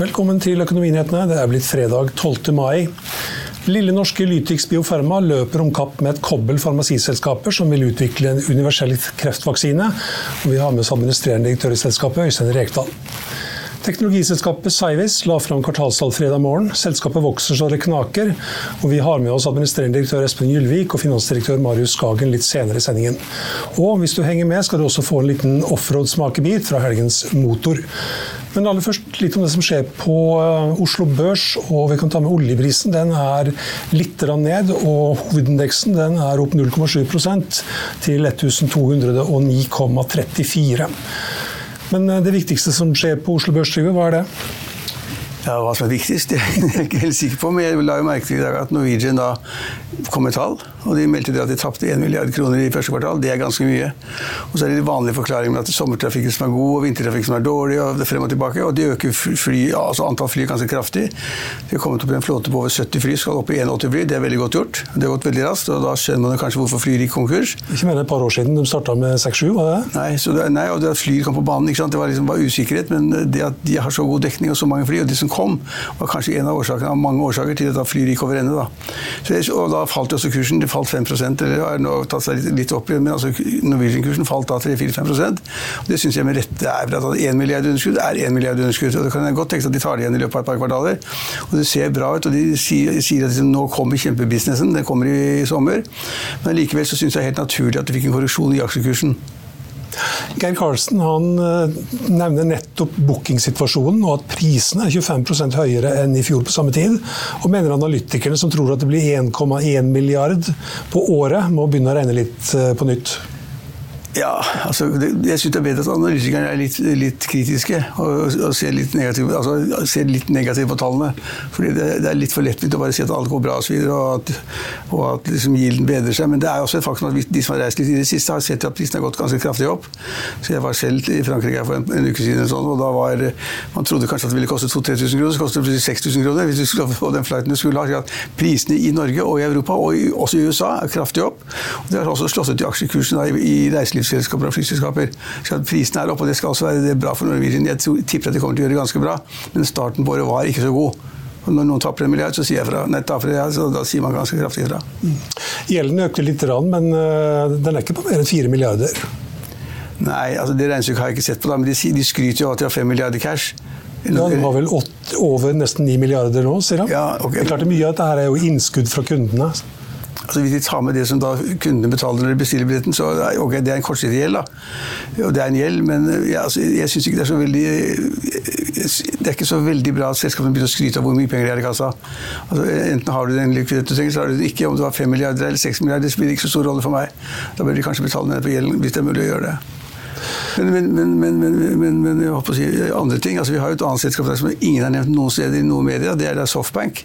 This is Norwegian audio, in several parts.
Velkommen til Økonominyhetene. Det er blitt fredag 12. mai. Lille norske Lytix Biofarma løper om kapp med et kobbel farmasiselskaper som vil utvikle en universell kreftvaksine. Og vi har med oss administrerende direktør i selskapet, Øystein Rekdal. Teknologiselskapet Cyvis la fram kvartalstall fredag morgen. Selskapet vokser så det knaker. Og vi har med oss administrerende direktør Espen Gylvik og finansdirektør Marius Skagen litt senere i sendingen. Og hvis du henger med, skal du også få en liten offroad-smakebit fra helgens motor. Men aller først litt om det som skjer på eh, Oslo Børs. og Vi kan ta med oljeprisen. Den er litt ned, og hovedindeksen den er opp 0,7% til 1209,34. Men eh, det viktigste som skjer på Oslo Børs, er det? Ja, Hva som er viktigst, det er jeg ikke helt sikker på. Men jeg la jo merke til i dag at Norwegian da kom med tall. Og de meldte at de tapte 1 milliard kroner i første kvartal. Det er ganske mye. Og så er det de vanlige forklaringene med at det er sommertrafikken som er god, og vintertrafikken som er dårlig, og det er frem og tilbake. Og de øker fly, altså antall fly ganske kraftig. De har kommet opp i en flåte på over 70 fly, skal opp i 81 fly. Det er veldig godt gjort. Det har gått veldig raskt, og da skjønner man kanskje hvorfor flyr gikk konkurs. Ikke mer enn et par år siden de starta med 6-7, var det Nei, det, nei, og det at flyr kom på banen, det var liksom bare usikkerhet. Men det at de har så god dekning og så mange fly, og de som kom, var kanskje en av årsakene av mange årsaker til at flyet gikk over ende. Da. Og da falt også kursen. Det falt 5% eller har nå tatt seg litt, opp, men altså Norwegian-kursen falt da 3-4-5% Det syns jeg med rette er bra. At 1 milliard underskudd er 1 milliard underskudd. og Det kan jeg godt tenke at de tar det igjen i løpet av et par kvartaler. Og det ser bra ut. og De sier, at nå kommer kjempebusinessen, den kommer i sommer. Men likevel så syns jeg helt naturlig at de fikk en korreksjon i aksjekursen. Geir Karlsen han eh, nevner nettopp bookingsituasjonen og at prisene er 25% høyere enn i fjor på samme tid. Og mener analytikerne som tror at det blir 1,1 milliard på året, må begynne å regne litt eh, på nytt. Ja, altså, det, jeg syns det er bedre at analytikerne er litt, litt kritiske og, og ser, litt negativt, altså, negativt på tallene. Fordi det, det er litt for lettvint å bare si at alt går bra og, så videre, og at, og at liksom, gilden bedrer seg. Men det er også et faktum at de som har reist litt i det siste, har sett at prisen har gått ganske kraftig opp. Så Jeg var selv i Frankrike for en, en uke siden, sånn, og da var Man trodde kanskje at det ville koste 2000-3000 kroner, så kostet det plutselig 6000 kroner hvis du skulle få den flighten du skulle ha. Prisene i Norge og i Europa, og i, også i USA, er kraftig opp. Og Det har også slått ut i aksjekursen i, i reiselivet reiselivsselskaper og flyselskaper. Så at prisen er oppe, og det skal også være bra for Norwegian. Jeg tipper at de kommer til å gjøre det ganske bra, men starten på året var ikke så god. Og når noen taper en milliard, så sier jeg fra. Nei, det, så da sier man ganske kraftig fra. Mm. Gjelden økte litt, men øh, den er ikke på mer enn fire milliarder? Nei, altså det regnestykket har jeg ikke sett på, da, men de, de skryter jo av at de har fem milliarder cash. Ja, Den har vel åtte, over nesten ni milliarder nå, sier han. Ja, okay. Det er klart Mye av dette er jo innskudd fra kundene. Altså Hvis de tar med det som da kundene betaler når de bestiller billetten, så er ok, det er en kortsiktig gjeld. da. Og det er en gjeld, men ja, altså, jeg syns ikke det er så veldig Det er ikke så veldig bra at selskapene begynner å skryte av hvor mye penger de har i kassa. Altså, enten har du den likviditeten du trenger, så har du det ikke. Om du har 5 milliarder eller 6 milliarder, det spiller ikke så stor rolle for meg. Da bør de kanskje betale ned på gjelden, hvis det er mulig å gjøre det. Men, men, men, men jeg håper å si andre ting. Altså, vi har jo et annet selskap som ingen har nevnt noen steder i noen medier. Det er Softbank.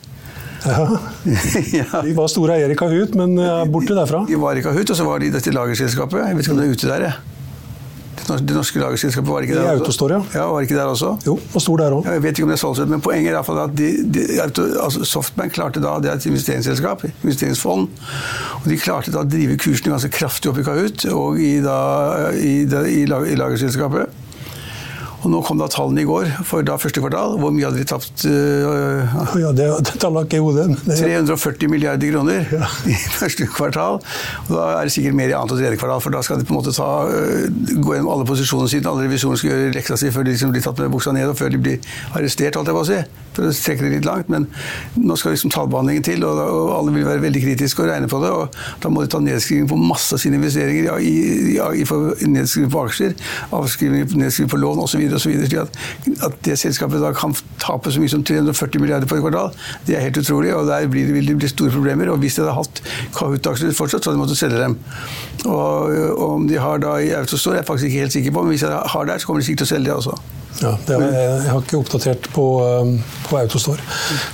Ja. De var store eiere i Kahoot, men er eh, borte derfra. De var i Kahoot, og så var de dette lagerselskapet. Jeg vet ikke om det er ute der, jeg. Det norske lagerselskapet var ikke der I Autostore, ja. ja. Var ikke der også? Jo, og stor der òg. Jeg vet ikke om det er solgt, men poenget er iallfall at de, de, altså Softbank klarte da, det er et investeringsselskap, investeringsfond, og de klarte da å drive kursene ganske kraftig opp i Kahoot og i, da, i, i, i lagerselskapet. Og nå kom da tallene i går for da første kvartal. Hvor mye hadde de tapt? Uh, ja, det, det tallet ikke i hodet. 340 milliarder kroner ja. i første kvartal. Og da er det sikkert mer i annet og tredje kvartal, for da skal de på en måte ta, uh, gå gjennom alle posisjonene sine. Alle revisjonene skal gjøre leksa si før de liksom blir tatt med buksa ned, og før de blir arrestert, holdt jeg på å si. For å trekke det litt langt. Men nå skal liksom tallbehandlingen til, og, og, alle vil være veldig kritiske og regne på det. og Da må de ta nedskriving på masse av sine investeringer. Ja, i, ja, i nedskriving på aksjer, avskriving, nedskriving på lån osv Slik At, at det selskapet da kan tape så mye som 340 milliarder på et kvartal, det er helt utrolig. og Der blir det, vil det bli store problemer. og Hvis de hadde hatt Kahoot-aksjer fortsatt, så hadde de måttet selge dem. Og, og om de har da i Autostore, er jeg faktisk ikke helt sikker på, men hvis de har der, så kommer de sikkert til å selge det også. Ja, det er, jeg har ikke oppdatert på, um, på Autostore.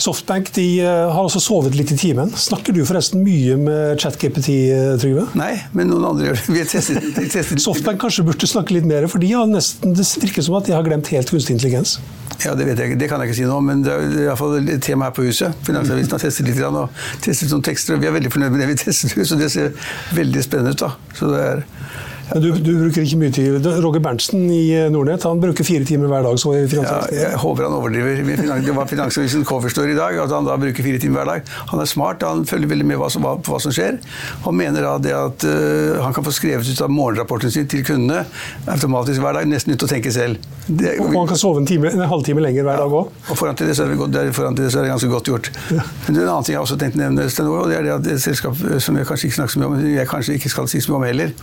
Softbank de uh, har også sovet litt i timen. Snakker du forresten mye med ChatGPT, uh, Trygve? Nei, men noen andre gjør det. Vi testet, testet. Softbank kanskje burde snakke litt mer, for de har nesten, det virker som at de har glemt helt kunstig intelligens. Ja, Det vet jeg ikke, det kan jeg ikke si nå, men det er i hvert fall et tema her på huset. Finansavisen har testet litt og testet noen tekster, og vi er veldig fornøyd med det vi testet. Så det ser veldig spennende ut. da. Så det er men du, du, bruker ikke mye tid. Roger Berntsen i eh, Nordnett han bruker fire timer hver dag. så i ja, Jeg håper han overdriver. Det var Finansavisen coverstore i dag, at han da bruker fire timer hver dag. Han er smart, han følger veldig med hva som, på hva som skjer. Han mener da det at uh, han kan få skrevet ut av morgenrapporten sin til kundene automatisk hver dag, nesten uten å tenke selv. Det, og han kan sove en, time, en halvtime lenger hver ja, dag òg? Og foran til det så er det, foran til det, så er det ganske godt gjort. Ja. Men det er en annen ting jeg også tenkte å nevne, og det er det at et selskap som jeg kanskje ikke snakker så mye om, jeg kanskje ikke skal si så mye om heller,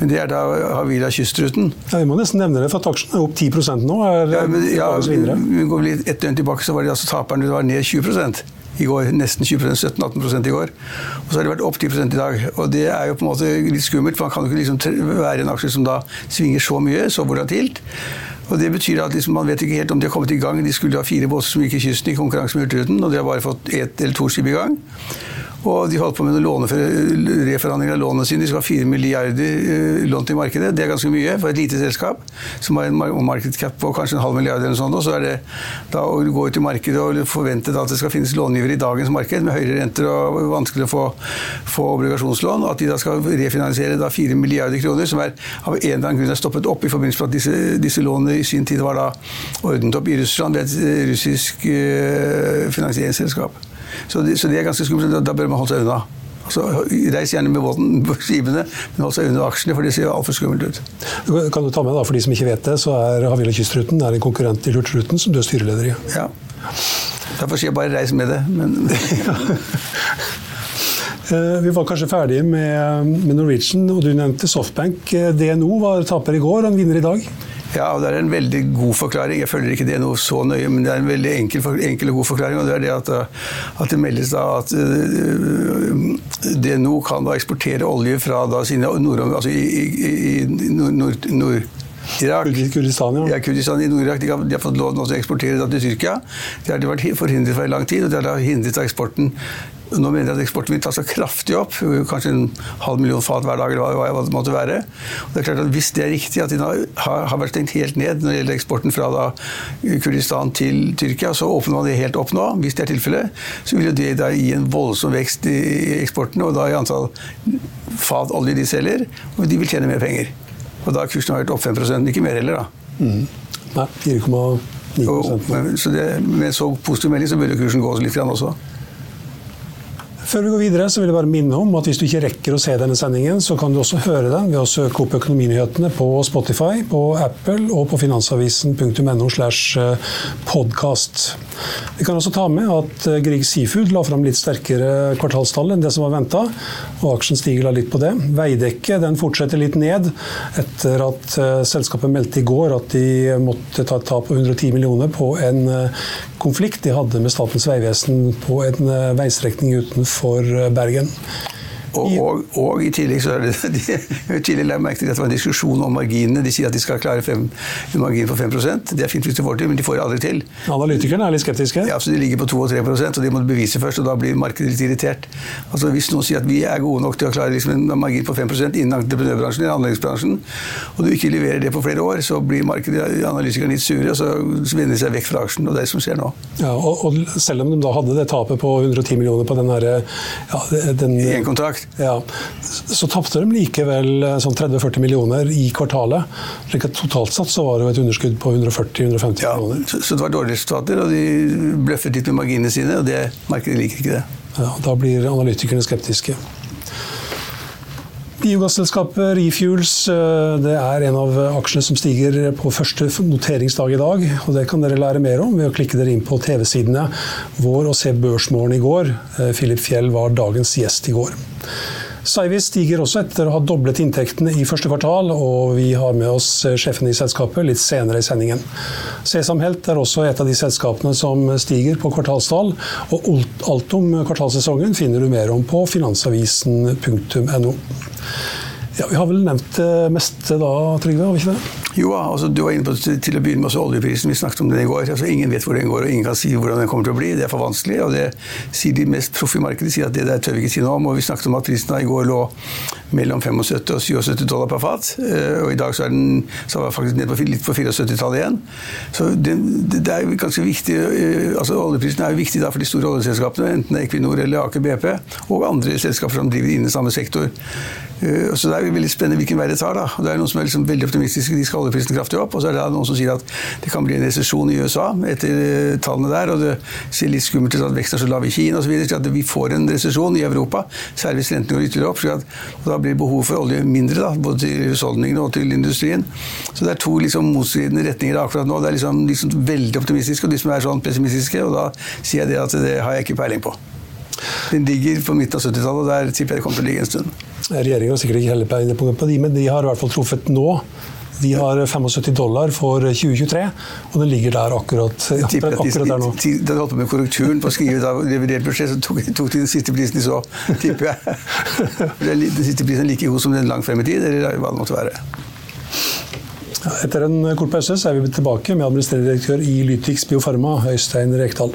men det er da Havila kystruten. Ja, Vi må nesten nevne det, for at aksjen er opp 10 nå. Er, ja, men, ja, vi går litt ett døgn tilbake, så var det altså taperen det var ned 20 i går. Nesten 20% 17-18 i går. Og så har det vært opp 10 i dag. Og det er jo på en måte litt skummelt, for man kan jo ikke liksom være en aksje som da svinger så mye, så volatilt. Og Det betyr at liksom, man vet ikke helt om de har kommet i gang. De skulle ha fire båter som gikk i kysten i konkurranse med Hurtigruten, og de har bare fått ett eller to skip i gang. Og de holdt på med reforhandling av lånene sine. De skal ha 4 milliarder eh, lån til markedet. Det er ganske mye for et lite selskap som har en market cap på kanskje en halv milliard eller noe sånt. Så er det da å gå ut i markedet og forvente at det skal finnes långivere i dagens marked med høyere renter og vanskelig å få, få obligasjonslån, at de da skal refinansiere da 4 milliarder kroner, som er av en eller annen grunn er stoppet opp i forbindelse med at disse, disse lånene i sin tid var da ordnet opp i Russland ved et russisk uh, finansieringsselskap. Så, det, så det er ganske skummelt. Da bør man holde seg unna. Så reis gjerne med båten på skipene, men hold seg unna aksjene, for det ser altfor skummelt ut. Kan du ta med da, For de som ikke vet det, så er Havila Kystruten er en konkurrent til Hurtigruten som du er styreleder i. Ja. Derfor sier jeg bare reis med det. Men eh, Vi var kanskje ferdige med, med Norwegian, og du nevnte Softbank. Eh, DNO var taper i går og en vinner i dag. Ja, og det er en veldig god forklaring. Jeg føler ikke det noe så nøye, men det er en veldig enkel, enkel og god forklaring. og Det er det at, at det meldes da at uh, DNO kan da eksportere olje fra da sine nord, altså i, i, i nord, nord Irak. Kurdistan, ja. ja Kurdistan i Nord-Irak. De, de, har fått lov til å eksportere til Tyrkia. Det har de vært forhindret for i lang tid, og det har hindret eksporten nå mener jeg at eksporten vil ta så kraftig opp, kanskje en halv million fat hver dag. eller hva det måtte være. Og det er klart at Hvis det er riktig at de har, har vært stengt helt ned når det gjelder eksporten fra da, Kurdistan til Tyrkia, så åpner man det helt opp nå. Hvis det er tilfellet, så vil jo det da gi en voldsom vekst i eksporten, og da i antall fat olje de selger, og de vil tjene mer penger. Og da har kursen vært opp 5% ikke mer heller, da. Mm. Nei, 4,9 Så det, Med så positiv melding så burde kursen gå litt grann også. Før vi går videre, så vil jeg bare minne om at hvis du ikke rekker å se denne sendingen, så kan du også høre den ved å søke opp Økonominyhetene på Spotify, på Apple og på finansavisen.no slash podcast. Vi kan også ta med at eh, Grieg Seafood la fram litt sterkere kvartalstall enn det som var venta, og aksjen stiger da litt på det. Veidekke den fortsetter litt ned etter at eh, selskapet meldte i går at de måtte ta et tap på 110 millioner på en konflikt de hadde med Statens vegvesen på en veistrekning utenfor for eh, Bergen. Og, og, og, i tillegg så er det de, tidligere la merke til at det var en diskusjon om marginene. De sier at de skal klare fem, en margin på 5% Det er fint hvis de får til, men de får det aldri til. Analytikerne er litt skeptiske? Ja, så De ligger på 2 og 3 og de må bevise først. og Da blir markedet litt irritert. Altså Hvis noen sier at vi er gode nok til å klare liksom en margin på 5% innen entreprenørbransjen eller anleggsbransjen, og du ikke leverer det på flere år, så blir markedet analytikerne litt sure, og så vender de seg vekk fra aksjen. og Det er det som skjer nå. Ja, og, og Selv om de da hadde det tapet på 110 millioner på den herre ja, den, en kontrakt ja, Så tapte de likevel eh, sånn 30-40 millioner i kvartalet. slik at Totalt satt så var det et underskudd på 140-150 ja, millioner. Så, så, det var dårlige resultater, og de bløffet litt med marginene sine. og det Markedet liker ikke det. Ja, Da blir analytikerne skeptiske. Biogasselskapet Refuels eh, det er en av aksjene som stiger på første noteringsdag i dag. og Det kan dere lære mer om ved å klikke dere inn på TV-sidene vår og se Børsmorgen i går. Eh, Philip Fjell var dagens gjest i går. Cyvis stiger også etter å ha doblet inntektene i første kvartal, og vi har med oss sjefen i selskapet litt senere i sendingen. Sesamhelt er også et av de selskapene som stiger på kvartalstall, og alt om kvartalssesongen finner du mer om på finansavisen.no. Ja, Vi har vel nevnt det meste da, Trygve? har vi ikke det? Jo, altså, du var inne på til å begynne med oljeprisen. Vi snakket om den i går. Altså, ingen vet hvor den går, og ingen kan si hvordan den kommer til å bli. Det er for vanskelig. og det sier De mest proffe i markedet sier at det der tør vi ikke si noe om. og Vi snakket om at prisen i går lå mellom 75 og 77 dollar per fat. Eh, og I dag så er den så er faktisk ned på, litt på 74-tallet igjen. Så det, det, er ganske viktig, eh, altså Oljeprisen er jo viktig da for de store oljeselskapene, enten det er Equinor eller Aker BP, og andre selskaper som driver innen samme sektor. Eh, så Det er veldig spennende hvilken vei det tar. da. Og det er Noen som er liksom veldig optimistiske, de skal oljeprisen kraftig opp. Og så er det noen som sier at det kan bli en resesjon i USA etter tallene der. Og det ser litt skummelt ut at veksten er så lav i Kina osv. Så, så vi får en resesjon i Europa, særlig hvis rentene går ytterligere opp. At, og da blir behovet for olje mindre, da, både til husholdningene og til industrien. Så det er to liksom, motstridende retninger akkurat nå. Det er liksom, liksom veldig optimistiske, og de som er sånn pessimistiske. Og da sier jeg det at det har jeg ikke peiling på. Den ligger på midten av 70-tallet, og der tipper jeg det kommer til å ligge en stund. Regjeringen har sikkert ikke heller peiling på de, men de har i hvert fall truffet nå de har 75 dollar for 2023, og den ligger der akkurat, akkurat, akkurat der nå. Da de holdt på med korrekturen på å skrive av revidert budsjett, så tok, tok de den siste prisen de så, tipper jeg. Den siste prisen er like god som den langt frem i tid, eller hva det måtte være. Etter en kort pause så er vi tilbake med administrerende direktør i Lytix Biofarma, Øystein Rekdal.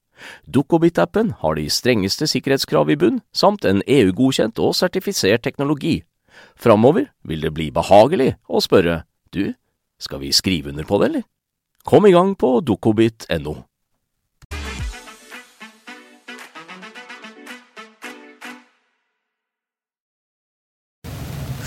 Dukkobit-appen har de strengeste sikkerhetskrav i bunn, samt en EU-godkjent og sertifisert teknologi. Framover vil det bli behagelig å spørre du, skal vi skrive under på det, eller? Kom i gang på dukkobit.no.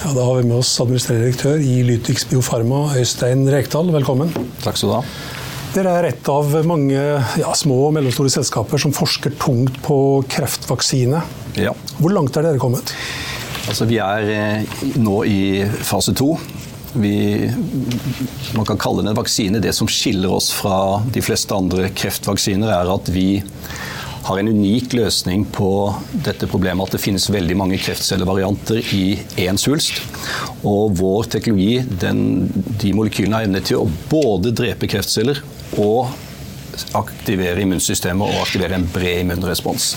Ja, da har vi med oss administrerende direktør i Lytix Biofarma, Øystein Rekdal. Velkommen. Takk skal du ha. Dere er et av mange ja, små og mellomstore selskaper som forsker tungt på kreftvaksine. Ja. Hvor langt er dere kommet? Altså, vi er eh, nå i fase to. Vi, man kan kalle det en vaksine. Det som skiller oss fra de fleste andre kreftvaksiner, er at vi har en unik løsning på dette problemet at det finnes veldig mange kreftcellevarianter i én svulst. Og vår teknologi, den, de molekylene har evne til å både drepe kreftceller og aktivere immunsystemet og aktivere en bred immunrespons.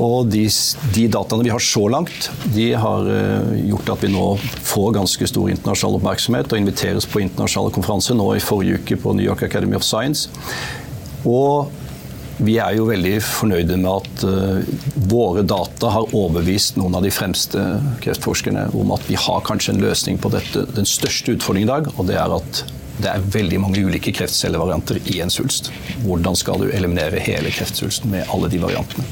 Og de, de, dataene vi har så langt, de har uh, gjort at vi nå får ganske stor internasjonal oppmerksomhet og inviteres på internasjonale konferanser nå i forrige uke på New York Academy of Science. Og vi er jo veldig fornøyde med at uh, våre data har overbevist noen av de fremste kreftforskerne om at vi har kanskje en løsning på dette. Den største utfordringen i dag, og det er at Det er veldig mange ulike kreftcellevarianter i en svulst. Hvordan skal du eliminere hele kreftsvulsten med alle de variantene?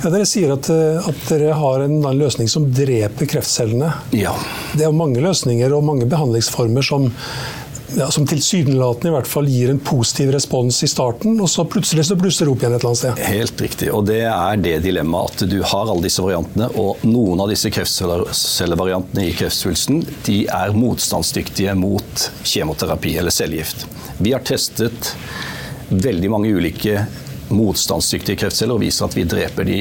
Ja, dere sier at, eh, at dere har en, en løsning som dreper kreftcellene. Ja. Det er mange løsninger og mange behandlingsformer som ja, som tilsynelatende i hvert fall gir en positiv respons i starten, og så plutselig så blusser det opp igjen et eller annet sted. Helt riktig. Og det er det dilemmaet at du har alle disse variantene, og noen av disse kreftcellevariantene i kreftsvulsten de er motstandsdyktige mot kjemoterapi eller cellegift. Vi har testet veldig mange ulike motstandsdyktige kreftceller og viser at vi dreper de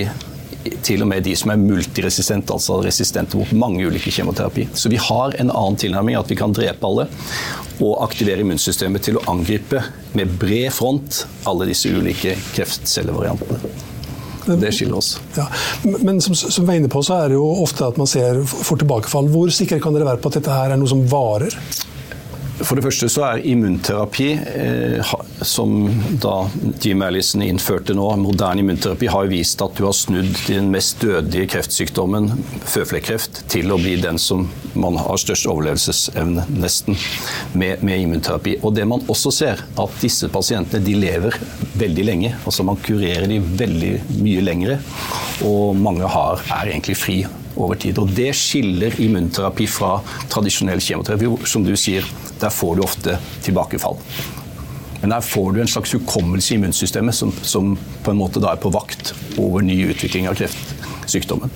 til og med de som er multiresistente, altså resistente mot mange ulike kjemoterapi. Så vi har en annen tilnærming, at vi kan drepe alle og aktivere immunsystemet til å angripe med bred front alle disse ulike kreftcellevariantene. Det skiller oss. Ja. Men som, som vi er inne på, så er det jo ofte at man ser for tilbakefall. Hvor sikre kan dere være på at dette her er noe som varer? For det første så er immunterapi, eh, som da Jim Allison innførte nå, moderne immunterapi, har vist at du har snudd den mest dødelige kreftsykdommen, føflekkreft, til å bli den som man har størst overlevelsesevne, nesten, med, med immunterapi. Og det man også ser, at disse pasientene de lever veldig lenge. Altså man kurerer de veldig mye lengre, og mange har, er egentlig fri over tid. Og Det skiller immunterapi fra tradisjonell kjemoterapi. Som du sier, der får du ofte tilbakefall. Men der får du en slags hukommelse i immunsystemet som, som på en måte da er på vakt over ny utvikling av kreftsykdommen.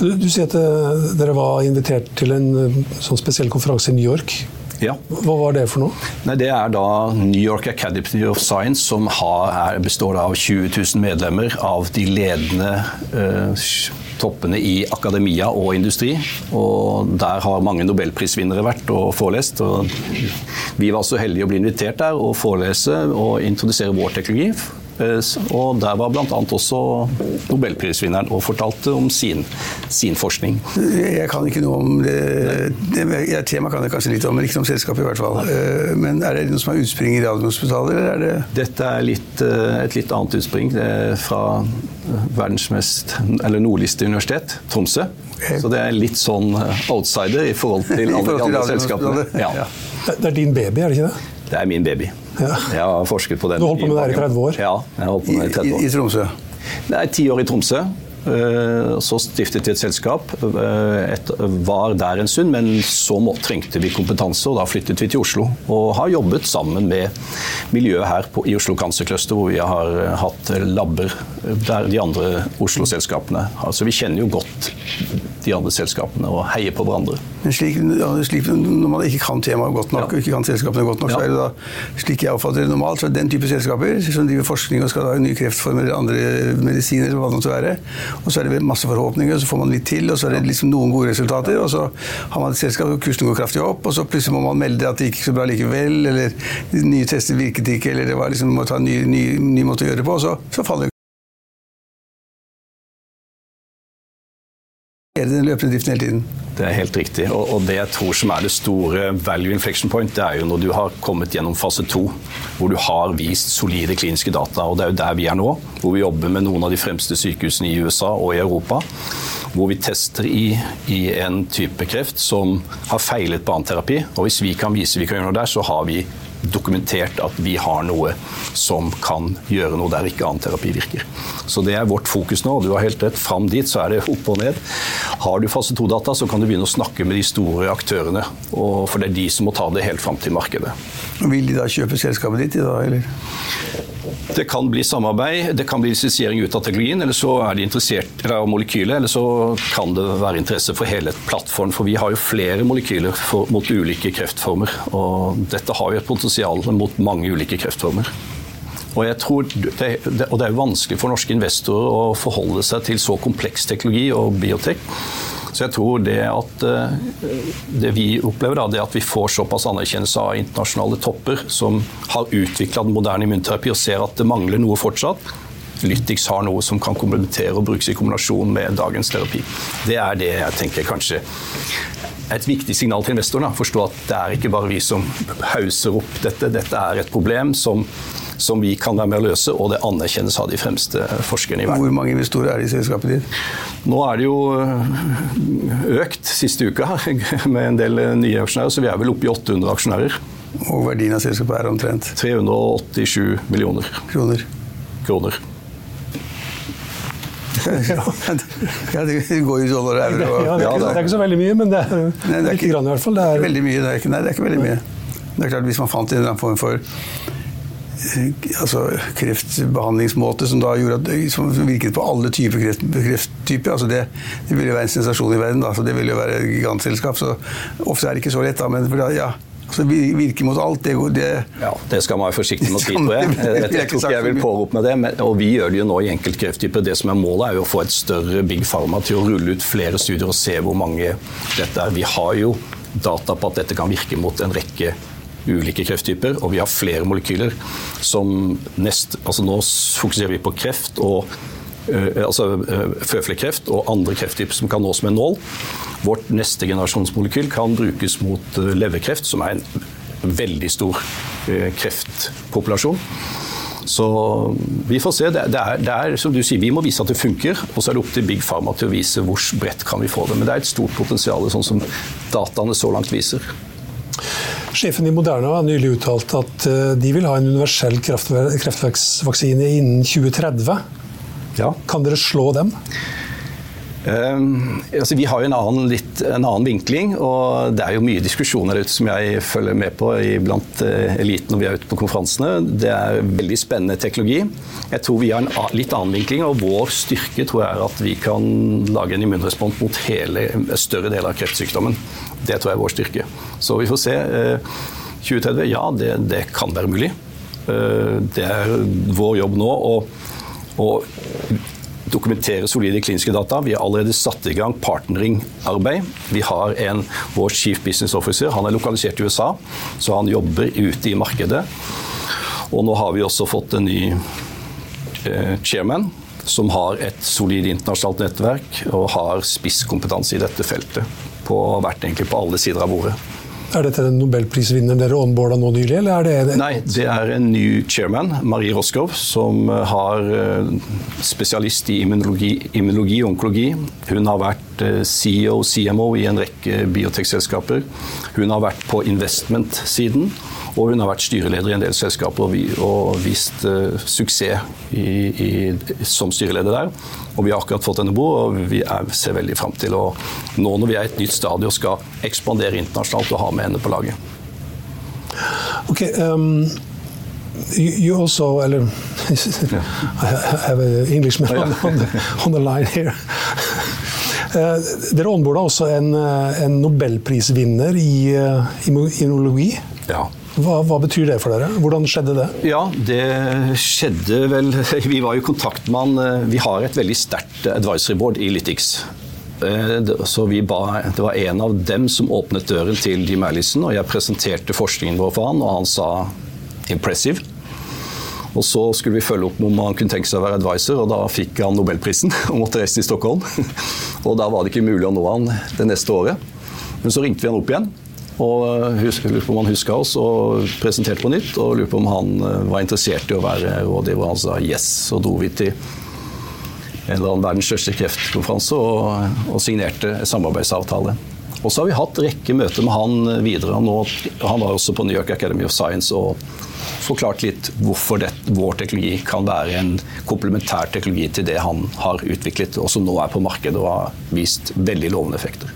Du, du sier at eh, dere var invitert til en eh, sånn spesiell konferanse i New York. Ja. Hva var det for noe? Nei, det er da New York Academy of Science, som har, er, består av 20 000 medlemmer av de ledende uh, toppene i akademia og industri. Og der har mange nobelprisvinnere vært og forelest. Og vi var så heldige å bli invitert der og forelese og introdusere vår teknologi og der var bl.a. også nobelprisvinneren og fortalte om sin, sin, forskning. Jeg kan ikke noe om det, det Temaet kan jeg kanskje litt om, men ikke om selskapet i hvert fall. Nei. men er det noe som er utspring i Radiumhospitalet, eller er det Dette er litt, eh, et litt annet utspring. Det er fra verdens mest, eller nordligste universitet, Tromsø. Okay. Så det er litt sånn outsider i forhold til alle de andre selskapene. Ja. Det er din baby, er det ikke det? Det er min baby. Ja. Jeg har forsket på den. Du holdt på med det her i 30 år? Ja, jeg har holdt på med det i 30 år. I, i Tromsø? Nei, ti år i Tromsø. Eh, så stiftet vi et selskap. Eh, et, var der en stund, men så må, trengte vi kompetanse, og da flyttet vi til Oslo. Og har jobbet sammen med miljøet her på, i Oslo Cancer Cluster, hvor vi har eh, hatt labber de andre Oslo-selskapene Altså, vi kjenner jo godt de andre selskapene og heier på hverandre. Men slik, slik, Når man ikke kan temaet godt nok, ja. og ikke kan selskapene godt nok, ja. så er det da, slik jeg oppfatter det normalt, så er det den type selskaper som driver forskning og skal ha nye kreftformer eller andre medisiner, hva det måtte være, og så er det masse forhåpninger, og så får man litt til, og så er det liksom noen gode resultater, og så har man et selskap hvor kursen går kraftig opp, og så plutselig må man melde at det gikk så bra likevel, eller nye tester virket ikke, eller det var liksom må ta en ny, ny, ny måte å gjøre det på, og så, så faller den løpende driften hele tiden. Det er helt riktig. Og, og, det jeg tror som er det store value inflection point, det er jo når du har kommet gjennom fase to, hvor du har vist solide kliniske data. Og det er jo der vi er nå, hvor vi jobber med noen av de fremste sykehusene i USA og i Europa. Hvor vi tester i, i en type kreft som har feilet på annen terapi. Og hvis vi kan vise vi kan gjøre noe der, så har vi dokumentert at vi har noe som kan gjøre noe der ikke annen terapi virker. Så det er vårt fokus nå. Du har helt rett. Fram dit så er det opp og ned. Har du fase 2-data, så kan du begynne å snakke med de store aktørene. for det er de som må ta det helt fram til markedet. Vil de da kjøpe selskapet ditt i dag, eller? Det kan bli samarbeid, det kan bli lisensiering ut av teknologien, eller så er de interessert av molekylet, eller så kan det være interesse for hele plattformen. For vi har jo flere molekyler for, mot ulike kreftformer, og dette har jo et potensial mot mange ulike kreftformer. Og, jeg tror det, og det er vanskelig for norske investorer å forholde seg til så kompleks teknologi og biotek. Så jeg tror det at eh, det vi opplever, da, det at vi får såpass anerkjennelse av internasjonale topper som har utvikla den moderne immunterapi og ser at det mangler noe fortsatt, Lytix har noe som kan komplementere og brukes i kombinasjon med dagens terapi. Det er det jeg tenker kanskje er et viktig signal til investorene. Forstå at det er ikke bare vi som hauser opp dette. Dette er et problem som som vi kan være med å løse, og det anerkjennes av de fremste forskerne i verden. Hvor mange investorer er det i selskapet ditt? Nå er det jo øh, økt siste uka med en del nye aksjonærer, så vi er vel oppe i 800 aksjonærer. Og verdien av selskapet er omtrent 387 millioner kroner. kroner. ja, det går jo dollar og euro. Ja, det, er ikke, det er ikke så veldig mye, men det er, Nei, det er lite grann i hvert fall. Det er, Veldig mye, det er ikke, nei, det er ikke veldig mye. Det er klart Hvis man fant en eller annen form for eh, altså, kreftbehandlingsmåte som da gjorde at, som virket på alle typer kreft, krefttyper, altså det, det ville være en sensasjon i verden. Da, så det ville jo være et gigantselskap. så Ofte er det ikke så lett, da, men da, ja, altså, virke mot alt, det, det Ja, Det skal man være forsiktig med å si, tror Jeg, jeg tror ikke jeg vil pårope med det, men, og vi gjør det jo nå i enkeltkrefttyper. Det som er målet, er jo å få et større Big Pharma til å rulle ut flere studier og se hvor mange dette er. Vi har jo data på at dette kan virke mot en rekke ulike krefttyper, og vi har flere molekyler som nest, altså Nå fokuserer vi på kreft og øh, altså øh, føflekkreft og andre krefttyper som kan nås med nål. Vårt neste generasjonsmolekyl kan brukes mot øh, leverkreft, som er en veldig stor kreftpopulasjon. Så vi får se. Det, er, det er som du sier, Vi må vise at det funker, og så er det opp til Big Pharma til å vise hvor bredt kan vi få det. Men det er et stort potensial, sånn som dataene så langt viser. Sjefen i Moderna har nylig uttalt at eh, de vil ha en universell kraftver- kreftverksvaksine innen 2030. Ja. Kan dere slå dem? Um, altså vi har jo en annen, litt, en annen vinkling, og det er jo mye diskusjoner ute som jeg følger med på blant uh, eliten når vi er ute på konferansene. Det er veldig spennende teknologi. Jeg tror vi har en litt annen vinkling, og vår styrke tror jeg er at vi kan lage en immunrespons mot hele, større deler av kreftsykdommen. Det tror jeg er vår styrke. Så vi får se. Uh, 2030, ja, det, det kan være mulig. Uh, det er vår jobb nå å å dokumentere solide kliniske data. Vi har allerede satt i gang partnering-arbeid. Vi har en, vår chief business officer, han er lokalisert i USA, så han jobber ute i markedet. Og nå har vi også fått en ny eh, chairman som har et solid internasjonalt nettverk og har spisskompetanse i dette feltet. På, vært egentlig på alle sider av bordet. Er dette den nobelprisvinneren dere onboarda nå nylig, eller er det Nei, det er en ny chairman, Marie Roskov, som eh, har eh, spesialist i immunologi, og onkologi. Hun har vært eh, CEO, CMO i en rekke biotekselskaper. Hun har vært på investment-siden, og hun har vært styreleder i en del selskaper og, vist suksess i, i, som styreleder der. Og vi har akkurat fått henne bo, og vi er, ser veldig fram til å Nå når vi er i et nytt stadium og skal ekspandere internasjonalt, og ha med henne på laget. Ok, um, you, you also, eller I have an Englishman on, on, the, on the line here. Eh, dere onboarda også en, eh, en nobelprisvinner i eh, immunologi. Ja. Hva, hva betyr det for dere? Hvordan skjedde det? Ja, det skjedde vel Vi var jo kontaktmann. han. Vi har et veldig sterkt advisory board i Lytix. Eh, Så ba, Det var en av dem som åpnet døren til Jim Allison, og jeg presenterte forskningen vår for han, og han sa 'impressive'. Og Så skulle vi følge opp om han kunne tenke seg å være advisor, og da fikk han nobelprisen og måtte reise til Stockholm. Og Da var det ikke mulig å nå han det neste året. Men så ringte vi han opp igjen og hus- lurte på om han huska oss og presenterte på nytt. Og lurte på om han eh, var interessert i å være rådgiver. Han sa yes. Så dro vi til en eller annen verdens største kreftkonferanse og, og signerte samarbeidsavtale. Og så har vi hatt rekke møter med han videre. Han, han var også på New York Academy of Science og forklart litt hvorfor det, vår teknologi kan være en komplementær teknologi til det han har utviklet, og som nå er på markedet og har vist veldig lovende effekter.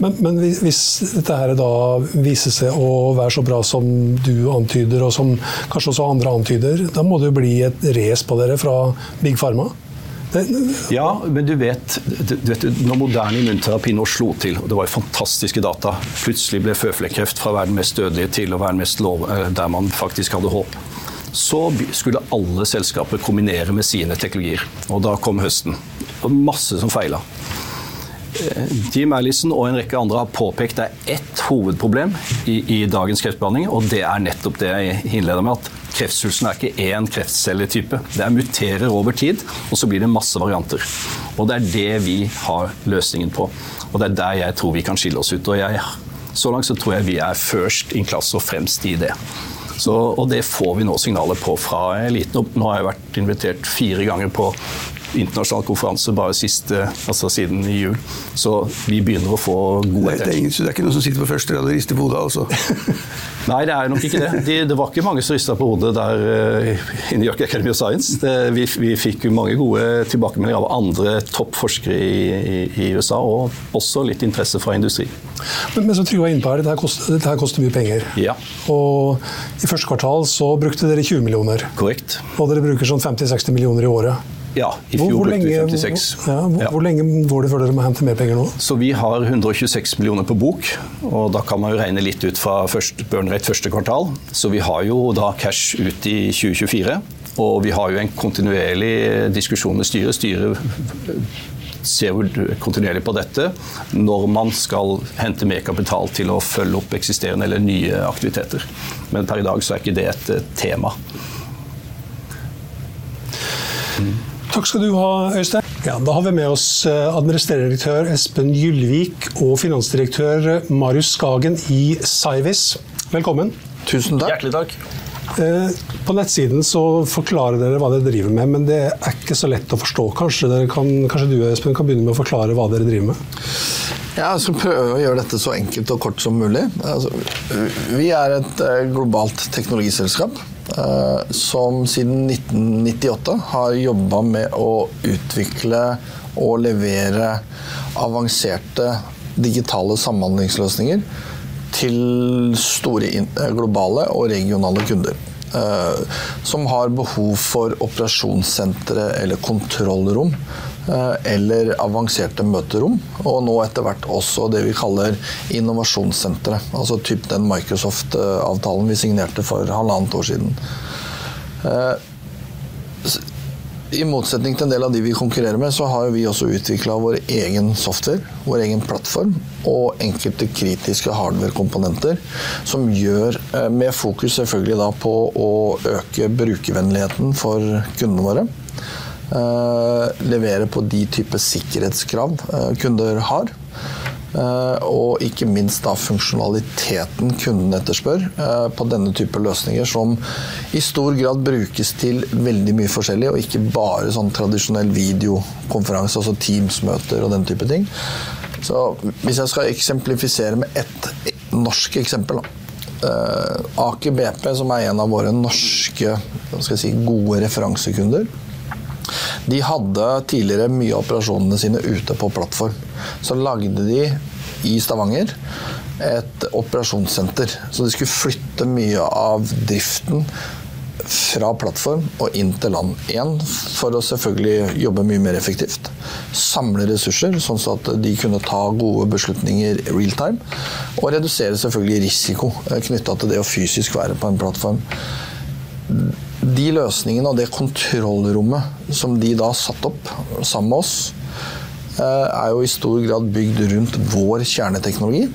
Men, men hvis- dette her da viser seg å være så bra som du antyder, og som kanskje også andre antyder, da må det jo bli et race på dere fra Big Pharma? Ja, men du vet, du vet når moderne immunterapi nå slo til, og det var jo fantastiske data Plutselig ble føflekkreft fra å være den mest dødelige til å være den mest lov, eh, der man faktisk hadde håp. Så skulle alle selskaper kombinere med sine teknologier. Og da kom høsten. Og masse som feila. Jim Allison og en rekke andre har påpekt det er ett hovedproblem i, i dagens kreftbehandling, og det er nettopp det jeg innleder med, at kreftsvulsten er ikke én kreftcelletype. Det er muterer over tid, og så blir det masse varianter. Og det er det vi har løsningen på. Og det er der jeg tror vi kan skille oss ut. Og jeg, så langt så tror jeg vi er først in class og fremst i det. Så, og det får vi nå signaler på fra eliten. Nå har jeg vært invitert fire ganger på internasjonal konferanse bare siste, altså siden i jul. Så vi begynner å få gode Nei, det, er ingen, det er ikke noen som sitter på første rad og rister på hodet, altså? Nei, det er nok ikke det. De, det var ikke mange som rista på hodet der uh, i New York Academy of Science. Det, vi, vi, fikk mange gode tilbakemeldinger av andre toppforskere i, i, i, USA, og også litt interesse fra industri. Men, men som Trygve var inne på her, dette, koster, dette her koster mye penger. Ja. Og i første kvartal så brukte dere 20 millioner. Korrekt. Og dere bruker sånn 50-60 millioner i året. Ja, i fjor hvor, hvor brukte vi 56. Hvor, ja, hvor, ja. hvor, lenge går det før dere må hente mer penger nå? Så Vi har 126 millioner på bok, og da kan man jo regne litt ut fra første, burn rate første kvartal. Så vi har jo da cash ut i 2024, og vi har jo en kontinuerlig diskusjon med styret. Styret ser jo kontinuerlig på dette når man skal hente mer kapital til å følge opp eksisterende eller nye aktiviteter. Men per i dag så er ikke det et tema. Mm. Takk skal du ha, Øystein. Ja, da har vi med oss eh, administrerende direktør Espen Gyllvik og finansdirektør Marius Skagen i Cyvis. Velkommen. Tusen takk. Hjertelig takk. Eh, på nettsiden så forklarer dere hva dere driver med, men det er ikke så lett å forstå. Kanskje, kan, kanskje du Espen, kan begynne med å forklare hva dere driver med? Ja, Jeg skal prøve å gjøre dette så enkelt og kort som mulig. Altså, vi er et eh, globalt teknologiselskap som siden 1998 har jobba med å utvikle og levere avanserte digitale samhandlingsløsninger til store eh, globale og regionale kunder. Eh, som har behov for operasjonssentre eller kontrollrom Eh, eller avanserte møterom. Og nå etter hvert også det vi kaller innovasjonssentre. Altså typ den Microsoft-avtalen vi signerte for halvannet år siden. Eh, I motsetning til en del av de vi konkurrerer med, så har vi også utvikla vår egen software, vår egen plattform og enkelte kritiske hardware-komponenter som gjør, eh, med fokus selvfølgelig da på å øke brukervennligheten for kundene våre Eh, levere på de type sikkerhetskrav eh, kunder har. Uh, og ikke minst da funksjonaliteten kunden etterspør på denne type løsninger, som i stor grad brukes til veldig mye forskjellig, og ikke bare sånn tradisjonell videokonferanse, altså Teams-møter og den type ting. Så hvis jeg skal eksemplifisere med ett norsk eksempel uh, Aker BP, som er en av våre norske si, gode referansekunder, de hadde tidligere mye av operasjonene sine ute på plattform. Så lagde de i Stavanger et operasjonssenter. Så de skulle flytte mye av driften fra plattform og inn til land. Én for å selvfølgelig jobbe mye mer effektivt. Samle ressurser, sånn at de kunne ta gode beslutninger real time. Og redusere selvfølgelig risiko knytta til det å fysisk være på en plattform de løsningene og det kontrollrommet som de da satte opp sammen med oss, eh, er jo i stor grad bygd rundt vår kjerneteknologi.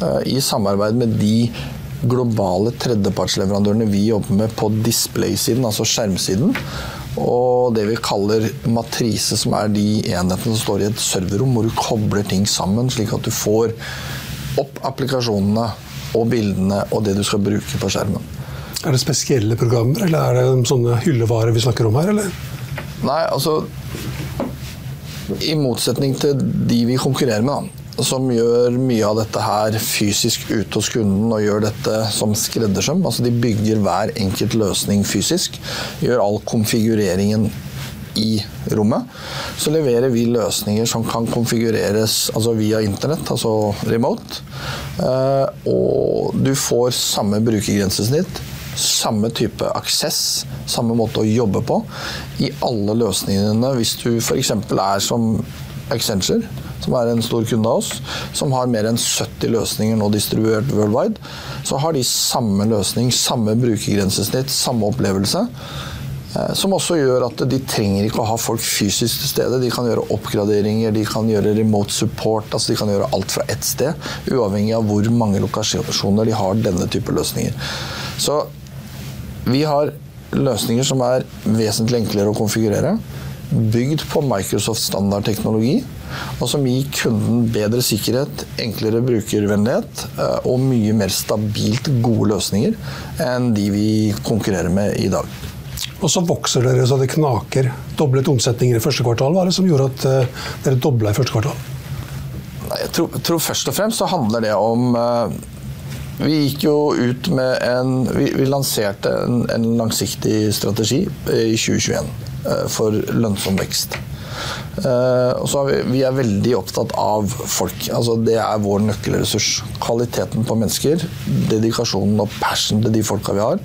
Eh, I samarbeid med de globale tredjepartsleverandørene vi jobber med på display-siden, altså skjermsiden. Og det vi kaller matrise, som er de enhetene som står i et serverrom, hvor du kobler ting sammen, slik at du får opp applikasjonene og bildene og det du skal bruke på skjermen. Er det spesielle programmer, eller er det sånne hyllevarer vi snakker om her, eller? Nei, altså I motsetning til de vi konkurrerer med, da, som gjør mye av dette her fysisk ute hos kunden og gjør dette som skreddersøm. Altså de bygger hver enkelt løsning fysisk. Gjør all konfigureringen i rommet. Så leverer vi løsninger som kan konfigureres altså via internett, altså remote. Eh, og du får samme brukergrensesnitt samme type aksess, samme måte å jobbe på, i alle løsningene. Hvis du f.eks. er som Accenture, som er en stor kunde av oss, som har mer enn 70 løsninger nå distribuert worldwide, så har de samme løsning, samme brukergrensesnitt, samme opplevelse. Eh, som også gjør at de trenger ikke å ha folk fysisk til stede. De kan gjøre oppgraderinger, de kan gjøre remote support. altså De kan gjøre alt fra ett sted, uavhengig av hvor mange lokasjoner de har denne type løsninger. Så vi har løsninger som er vesentlig enklere å konfigurere. Bygd på Microsoft standardteknologi, og som gir kunden bedre sikkerhet, enklere brukervennlighet eh, og mye mer stabilt gode løsninger enn de vi konkurrerer med i dag. Og så vokser dere så det knaker. Doblet omsetninger i første kvartal. Hva er det som gjorde at uh, dere dobla i første kvartal? Jeg tror, tror, først og fremst så handler det om uh, Vi gikk jo ut med en Vi, vi lanserte en, en, langsiktig strategi i 2021 uh, for lønnsom vekst. Er vi, vi, er veldig opptatt av folk. Altså, det er vår nøkkelressurs. Kvaliteten på mennesker, dedikasjonen og passion til de folka vi har,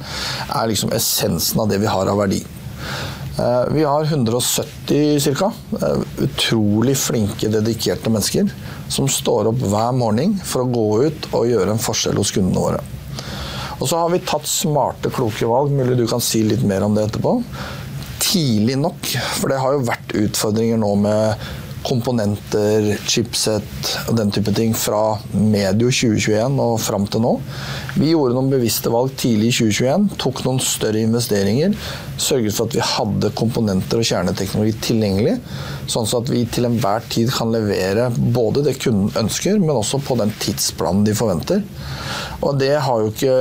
er liksom essensen av det vi har av verdi. Uh, vi har 170 ca. Uh, utrolig flinke, dedikerte mennesker som står opp hver morgen for å gå ut og gjøre en forskjell hos kundene våre. Og så har vi tatt smarte, kloke valg. Mulig du kan si litt mer om det etterpå tidlig nok. For det har jo vært utfordringer nå med komponenter, chipset og den type ting fra medio 2021 og fram til nå. Vi gjorde noen bevisste valg tidlig i 2021, tok noen større investeringer. Sørget for at vi hadde komponenter og kjerneteknologi tilgjengelig, sånn at vi til enhver tid kan levere både det kunden ønsker, men også på den tidsplanen de forventer. Og det har jo ikke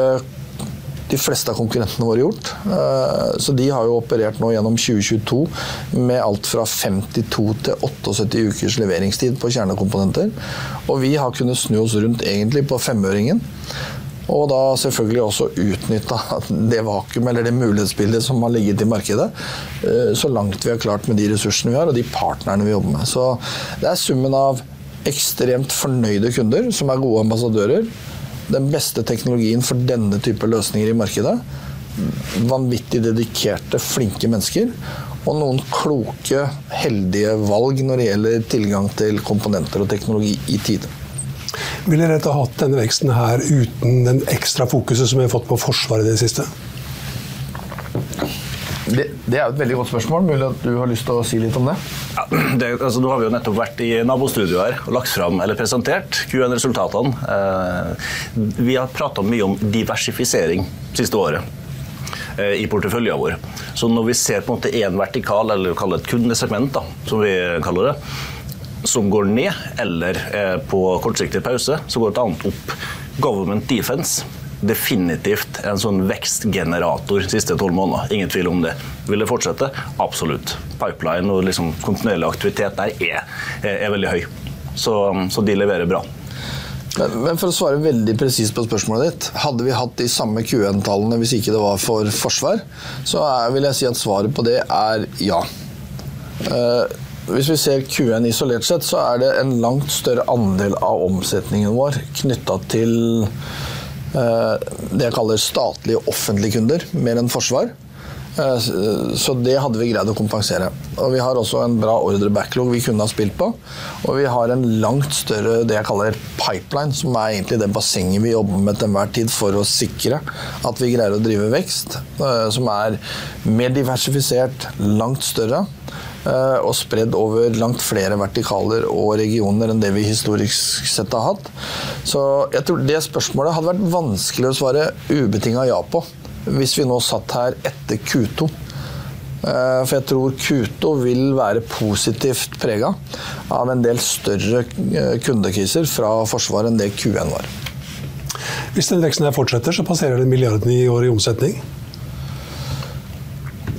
de fleste av konkurrentene våre gjort. Eh, så de har jo operert nå gjennom 2022 med alt fra 52 til 78 ukers leveringstid på kjernekomponenter. Og vi har kunnet snu oss rundt egentlig på femøringen. Og da selvfølgelig også utnytta det vakuum eller det mulighetsbildet som har ligget i markedet, eh, så langt vi har klart med de ressursene vi har og de partnerne vi jobber med. Så det er summen av ekstremt fornøyde kunder som er gode ambassadører, den beste teknologien for denne type løsninger i markedet. Vanvittig dedikerte, flinke mennesker. Og noen kloke, heldige valg når det gjelder tilgang til komponenter og teknologi i tide. Ville dere hatt denne veksten her uten den ekstra fokuset som vi har fått på Forsvaret i det siste? Det, er et veldig godt spørsmål. Mulig at du har lyst til å si litt om det? Ja, det altså, nå har vi jo nettopp vært i nabostudio her og lagt fram, eller presentert Q1-resultatene. Eh, vi har prata mye om diversifisering siste året eh, i porteføljen vår. Så når vi ser på en måte én vertikal, eller kall det et kundesegment, da, som vi kaller det, som går ned, eller eh, på kortsiktig pause, så går et annet opp. Government defense definitivt en sånn vekstgenerator de siste tolv måneder. Ingen tvil om det. Vil det fortsette? Absolutt. Pipeline og liksom kontinuerlig aktivitet der er, er veldig høy. Så, så, de leverer bra. Men for å svare veldig presist på spørsmålet ditt. Hadde vi hatt de samme Q1-tallene hvis ikke det var for forsvar, så er, vil jeg si at svaret på det er ja. Uh, hvis vi ser Q1 isolert sett, så er det en langt større andel av omsetningen vår knytta til Eh, det jeg kaller statlige offentlige kunder, mer enn forsvar. Eh, så det hadde vi greid å kompensere. Og Vi har også en bra ordre-backlog vi kunne ha spilt på. Og vi har en langt større det jeg kaller pipeline, som er egentlig det bassenget vi jobber med til enhver tid for å sikre at vi greier å drive vekst. Eh, som er mer diversifisert, langt større. Eh, og spredd over langt flere vertikaler og regioner enn det vi historisk sett har hatt. Så jeg tror det spørsmålet hadde vært vanskelig å svare ubetinga ja på hvis vi nå satt her etter Q2. Eh, for jeg tror Q2 vil være positivt prega av en del større eh, kundekriser fra Forsvaret enn det Q1 var. Hvis den veksten her fortsetter, så passerer den milliarden i år i omsetning?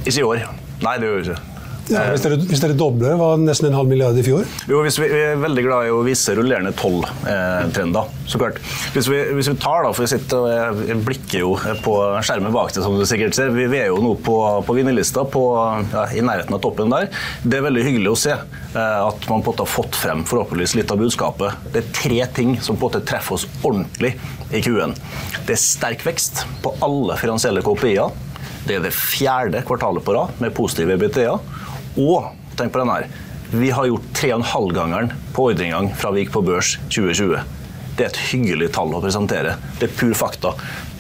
Ikke i år. Nei, det gjør vi ikke. Ja, hvis, dere, hvis dere dobler, var nesten en halv milliard i fjor? Jo, hvis vi, vi er veldig glad i å vise rullerende tolv-trender, eh, så klart. Hvis vi, hvis vi, tar, da, for vi sitter og blikker jo på skjermen bak det, som du sikkert ser. Vi, vi er jo nå på, på vinnerlista ja, i nærheten av toppen der. Det er veldig hyggelig å se eh, at man på har fått frem forhåpentligvis litt av budskapet. Det er tre ting som på en måte treffer oss ordentlig i Q1. Det er sterk vekst på alle finansielle KPI-er. Det er det fjerde kvartalet på rad med positive EBTA. Og tenk på den her. Vi har gjort 3,5-gangeren på ordreinngang fra vi gikk på børs 2020. Det er et hyggelig tall å presentere. Det er pur fakta.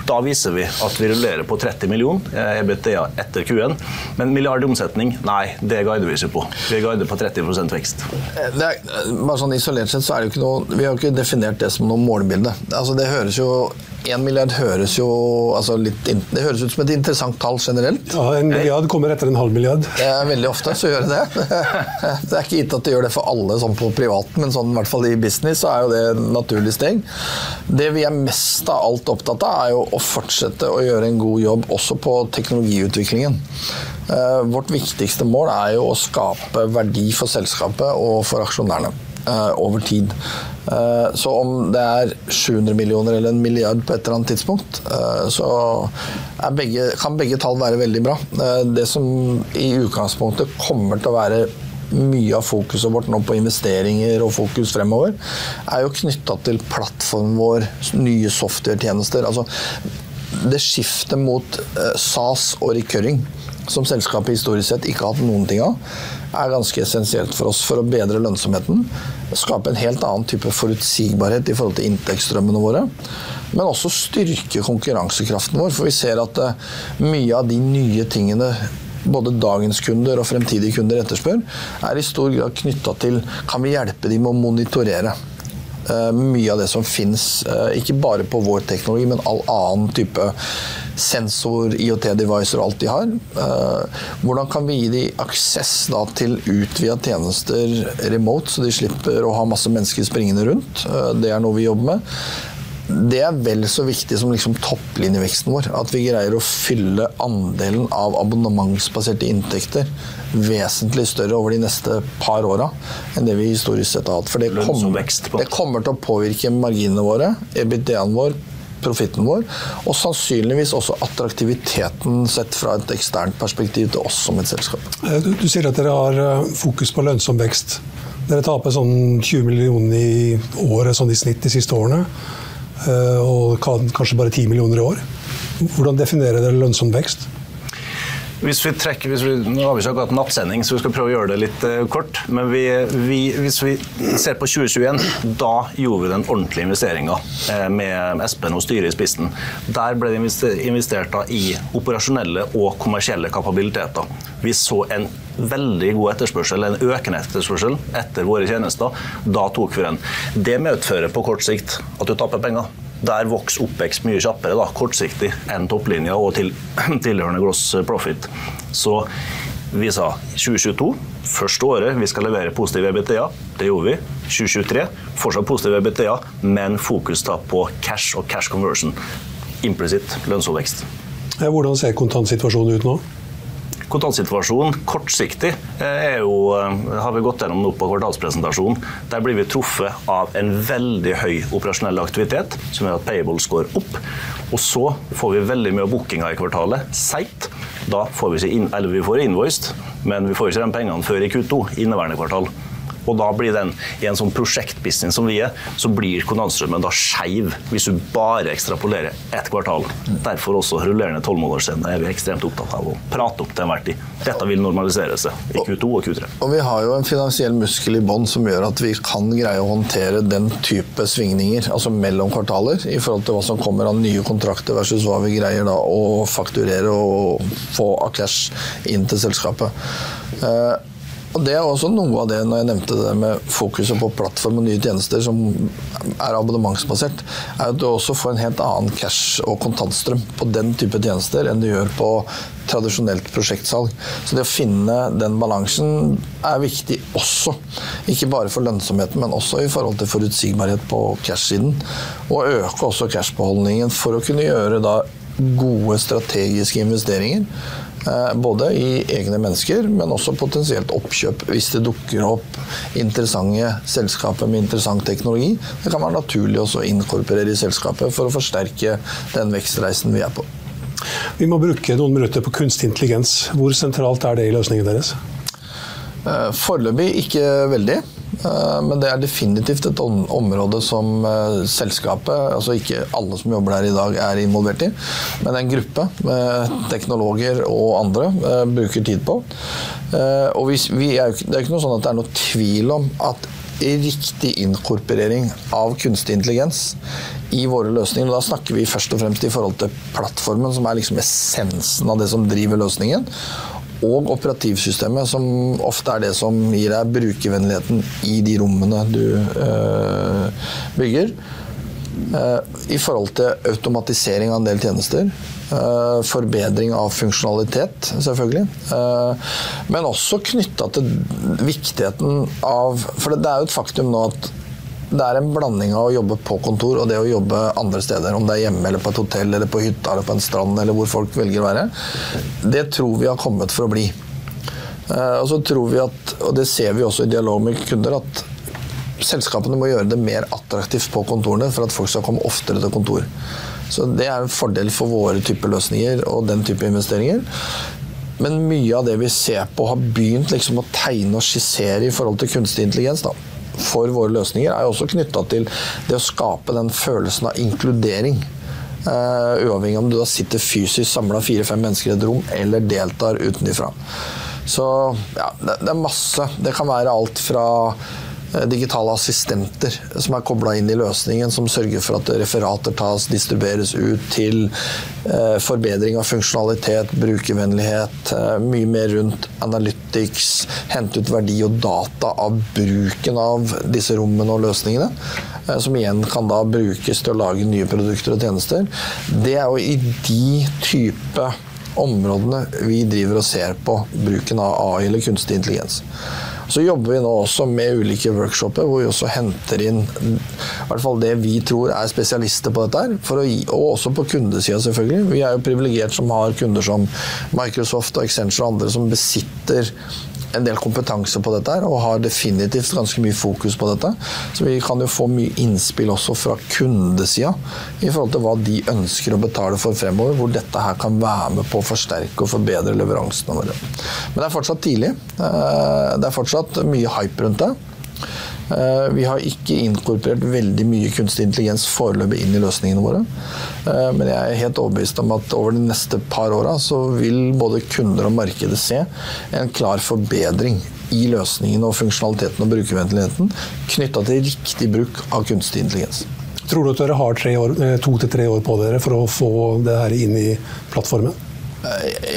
Da viser vi at vi rullerer på 30 millioner eh, EBTA etter Q1. Men milliard i omsetning, nei, det guider vi ikke på. Vi guider på 30 vekst. Eh, er, bare sånn Isolert sett så er det jo ikke noe Vi har jo ikke definert det som noe målbilde. Altså, det høres jo 1 milliard høres jo altså litt, Det høres ut som et interessant tall generelt. Ja, En milliard kommer etter en halv milliard. Det er veldig ofte så gjør det det. Det er ikke gitt at det gjør det for alle sånn på privaten, men sånn, i hvert fall i business så er jo det et naturlig steg. Det vi er mest av alt opptatt av, er jo å fortsette å gjøre en god jobb også på teknologiutviklingen. Eh, vårt viktigste mål er jo å skape verdi for selskapet og for aksjonærene over tid. Eh, så om det er 700 millioner eller en milliard på et eller annet tidspunkt, eh, så begge, kan begge tall være veldig bra. Eh, det som i utgangspunktet kommer til å være mye av fokuset vårt nå på investeringer og fokus fremover, er jo knytta til plattformen vår, nye software-tjenester. Altså, det skiftet mot SAS og recurring som selskapet historisk sett ikke har hatt noen ting av, er ganske essensielt for oss for å bedre lønnsomheten. Skape en helt annen type forutsigbarhet i forhold til inntektsstrømmene våre. Men også styrke konkurransekraften vår, for vi ser at eh, mye av de nye tingene både dagens kunder og fremtidige kunder etterspør, er i stor grad knytta til kan vi hjelpe dem med å monitorere. Uh, mye av det som finnes, uh, ikke bare på vår teknologi, men all annen type sensor, IOT-devicer og alt de har. Eh, hvordan kan vi gi dem aksess til utvida tjenester remote, så de slipper å ha masse mennesker springende rundt? Eh, det er noe vi jobber med. Det er vel så viktig som liksom topplinjeveksten vår. At vi greier å fylle andelen av abonnementsbaserte inntekter vesentlig større over de neste par åra enn det vi historisk sett har hatt. For det kommer, det kommer til å påvirke marginene våre, EBITDA-en vår, profitten vår, og sannsynligvis også attraktiviteten sett fra et eksternt perspektiv til oss som et selskap. Eh, du, du sier at dere har eh, fokus på lønnsom vekst. Dere taper sånn 20 millioner i året sånn i snitt de siste årene, eh, og kanskje bare 10 millioner i år. Hvordan definerer dere lønnsom vekst? Hvis vi trekker, hvis vi, nå har vi ikke akkurat nattsending, så vi skal prøve å gjøre det litt uh, kort. Men vi, vi, hvis vi ser på 2021, da gjorde vi den ordentlige investeringa uh, med Espen og styret i spissen. Der ble det investert i operasjonelle og kommersielle kapabiliteter. Vi så en veldig god etterspørsel, en økende etterspørsel etter våre tjenester. Da tok vi den. Det medfører på kort sikt at du taper penger. Der vokser oppvekst mye kjappere da, kortsiktig enn topplinja og til, tilhørende gross profit. Så vi sa 2022, første året vi skal levere positiv EBTA. Det gjorde vi. 2023, fortsatt positiv EBTA, men fokus da på cash og cash conversion. Implisitt lønnsomvekst. Hvordan ser kontantsituasjonen ut nå? Kontantsituasjonen kortsiktig er jo, eh, har vi gått gjennom nå på kvartalspresentasjonen. Der blir vi truffet av en veldig høy operasjonell aktivitet, som gjør at payables går opp. Og så får vi veldig mye bookinger i kvartalet seigt. Da får vi ikke inn, eller vi får invoiced, men vi får ikke de pengene før i Q2, inneværende kvartal. Og da blir den, i en sånn prosjektbusiness som vi er, så blir kontantstrømmen da skeiv hvis du bare ekstrapolerer ett kvartal. Derfor også rullerende tolvmånederscene er vi ekstremt opptatt av å prate opp til enhver tid. Dette vil normalisere seg i Q2 og Q3. Og vi har jo en finansiell muskel i bånn som gjør at vi kan greie å håndtere den type svingninger, altså mellom kvartaler, i forhold til hva som kommer av nye kontrakter versus hva vi greier da å fakturere og få av cash inn til selskapet. Og Det er også noe av det når jeg nevnte det med fokuset på plattform og nye tjenester som er abonnementsbasert, er at du også får en helt annen cash- og kontantstrøm på den type tjenester enn du gjør på tradisjonelt prosjektsalg. Så det å finne den balansen er viktig også. Ikke bare for lønnsomheten, men også i forhold til forutsigbarhet på cash-siden. Og øke også cash-beholdningen for å kunne gjøre da gode strategiske investeringer både i egne mennesker, men også potensielt oppkjøp hvis det dukker opp interessante selskaper med interessant teknologi. Det kan være naturlig også å inkorporere i selskapet for å forsterke den vekstreisen vi er på. Vi må bruke noen minutter på kunstig intelligens. Hvor sentralt er det i løsningen deres? Eh, foreløpig ikke veldig. Eh, men det er definitivt et område som eh, selskapet, altså ikke alle som jobber der i dag, er involvert i, men en gruppe med teknologer og andre eh, bruker tid på. Og vi, er, det er ikke noe sånn at det er noe tvil om at riktig inkorporering av kunstig intelligens i våre løsninger. Da snakker vi først og fremst i forhold til plattformen, som er liksom essensen av det som driver løsningen og operativsystemet, som ofte er det som gir deg brukervennligheten i de rommene du øh, bygger. I forhold til automatisering av en del tjenester. Forbedring av funksjonalitet, selvfølgelig. Men også knytta til viktigheten av For det er jo et faktum nå at det er en blanding av å jobbe på kontor og det å jobbe andre steder. Om det er hjemme eller på et hotell eller på hytta eller på en strand eller hvor folk velger å være. Det tror vi har kommet for å bli. Eh, og så tror vi at, og det ser vi også i dialog med kunder, at selskapene må gjøre det mer attraktivt på kontorene for at folk skal komme oftere til kontor. Så det er en fordel for våre typer løsninger og den type investeringer. Men mye av det vi ser på, har begynt liksom å tegne og skissere i forhold til kunstig intelligens. da for våre løsninger, er jo også knytta til det å skape den følelsen av inkludering. Uh, uavhengig om du da sitter fysisk samla fire-fem mennesker i et rom, eller deltar utenfra. Så ja, det, det, er masse. Det kan være alt fra digitale assistenter som er kobla inn i løsningen, som sørger for at referater tas, distribueres ut til eh, forbedring av funksjonalitet, brukervennlighet, eh, mye mer rundt analytics, hente ut verdi og data av bruken av disse rommene og løsningene. Som igjen kan da brukes til å lage nye produkter og tjenester. Det er jo i de type områdene vi driver og ser på bruken av AI eller kunstig intelligens. Så jobber vi nå også med ulike workshoper hvor vi også henter inn i hvert fall det vi tror er spesialister på dette. her, Og også på kundesida, selvfølgelig. Vi er jo privilegert som har kunder som Microsoft og Accenture og andre som besitter en del kompetanse på dette og har definitivt ganske mye fokus på dette. Så vi kan jo få mye innspill også fra kundesida i forhold til hva de ønsker å betale for fremover, hvor dette her kan være med på å forsterke og forbedre leveransene våre. Men det er fortsatt tidlig. Eh, det er fortsatt mye hype rundt det. Eh, vi har ikke inkorporert veldig mye kunstig intelligens foreløpig inn i løsningene våre. Eh, men jeg er helt overbevist om at over de neste par åra så vil både kunder og markedet se en klar forbedring i løsningen og funksjonaliteten og brukervennligheten knytta til riktig bruk av kunstig intelligens. Tror du at dere har år, to til tre år på dere for å få det her inn i plattformen?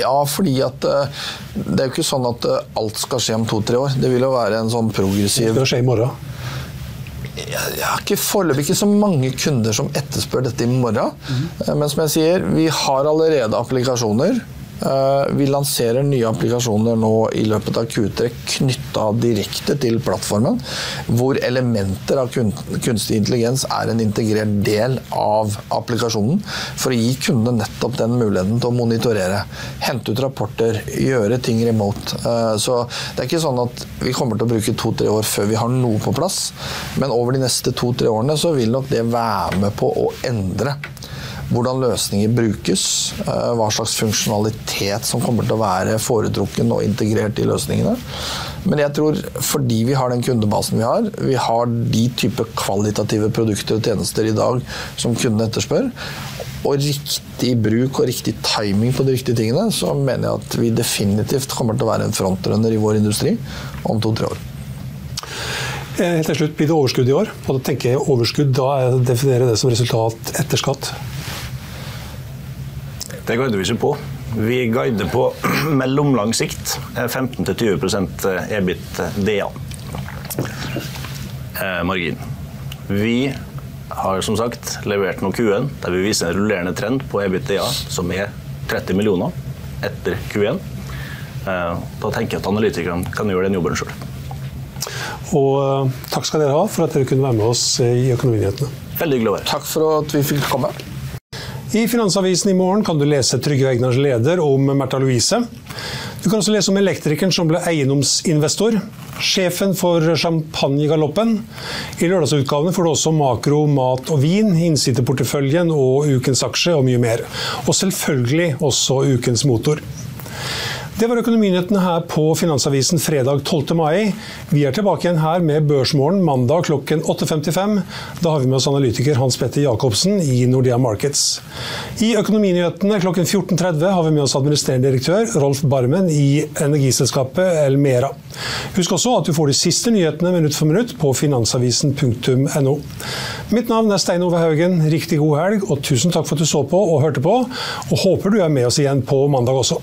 Ja, fordi at det er jo ikke sånn at alt skal skje om to-tre år. Det vil jo være en sånn progressiv Det skal skje i morgen jeg har ikke foreløpig ikke så mange kunder som etterspør dette i morgen. Mm. Men som jeg sier, vi har allerede applikasjoner vi lanserer nye applikasjoner nå i løpet av Q3 knytta direkte til plattformen, hvor elementer av kunstig intelligens er en integrert del av applikasjonen, for å gi kundene nettopp den muligheten til å monitorere, hente ut rapporter, gjøre ting remote. Eh, så det er ikke sånn at vi kommer til å bruke to-tre år før vi har noe på plass, men over de neste to-tre årene så vil nok det være med på å endre hvordan løsninger brukes, eh, hva slags funksjonalitet som kommer til å være foretrukken og integrert i løsningene. Men jeg tror fordi vi har den kundebasen vi har, vi har de type kvalitative produkter og tjenester i dag som kundene etterspør, og riktig bruk og riktig timing på de riktige tingene, så mener jeg at vi definitivt kommer til å være en frontrunner i vår industri om to-tre år. Eh, helt til slutt, Blir det overskudd i år? Og da tenker jeg overskudd, da definerer jeg det som resultat etter skatt. Det guider vi ikke på. Vi guider på mellomlang sikt 15-20 EBIT-DA. Eh, margin. Vi har som sagt levert noe Q1 der vi viser en rullerende trend på EBIT-DA som er 30 millioner etter Q1. Eh, da tenker jeg at analytikerne kan gjøre den jobben sjøl. Og takk skal dere ha for at dere kunne være med oss i Økonominyhetene. Veldig hyggelig å være Takk for at vi fikk komme. I Finansavisen i morgen kan du lese Trygve Egnars leder om Märtha Louise. Du kan også lese om elektrikeren som ble eiendomsinvestor. Sjefen for champagnegaloppen. I lørdagsutgavene får du også makro, mat og vin, innsideporteføljen og ukens aksje og mye mer. Og selvfølgelig også ukens motor. Det var Økonominyhetene her på Finansavisen fredag 12. mai. Vi er tilbake igjen her med Børsmorgen mandag klokken 8.55. Da har vi med oss analytiker Hans Petter Jacobsen i Nordea Markets. I Økonominyhetene klokken 14.30 har vi med oss administrerende direktør Rolf Barmen i energiselskapet Elmera. Husk også at du får de siste nyhetene minutt for minutt på finansavisen.no. Mitt navn er Stein Ove Haugen. Riktig god helg, og tusen takk for at du så på og hørte på. Og håper du er med oss igjen på mandag også.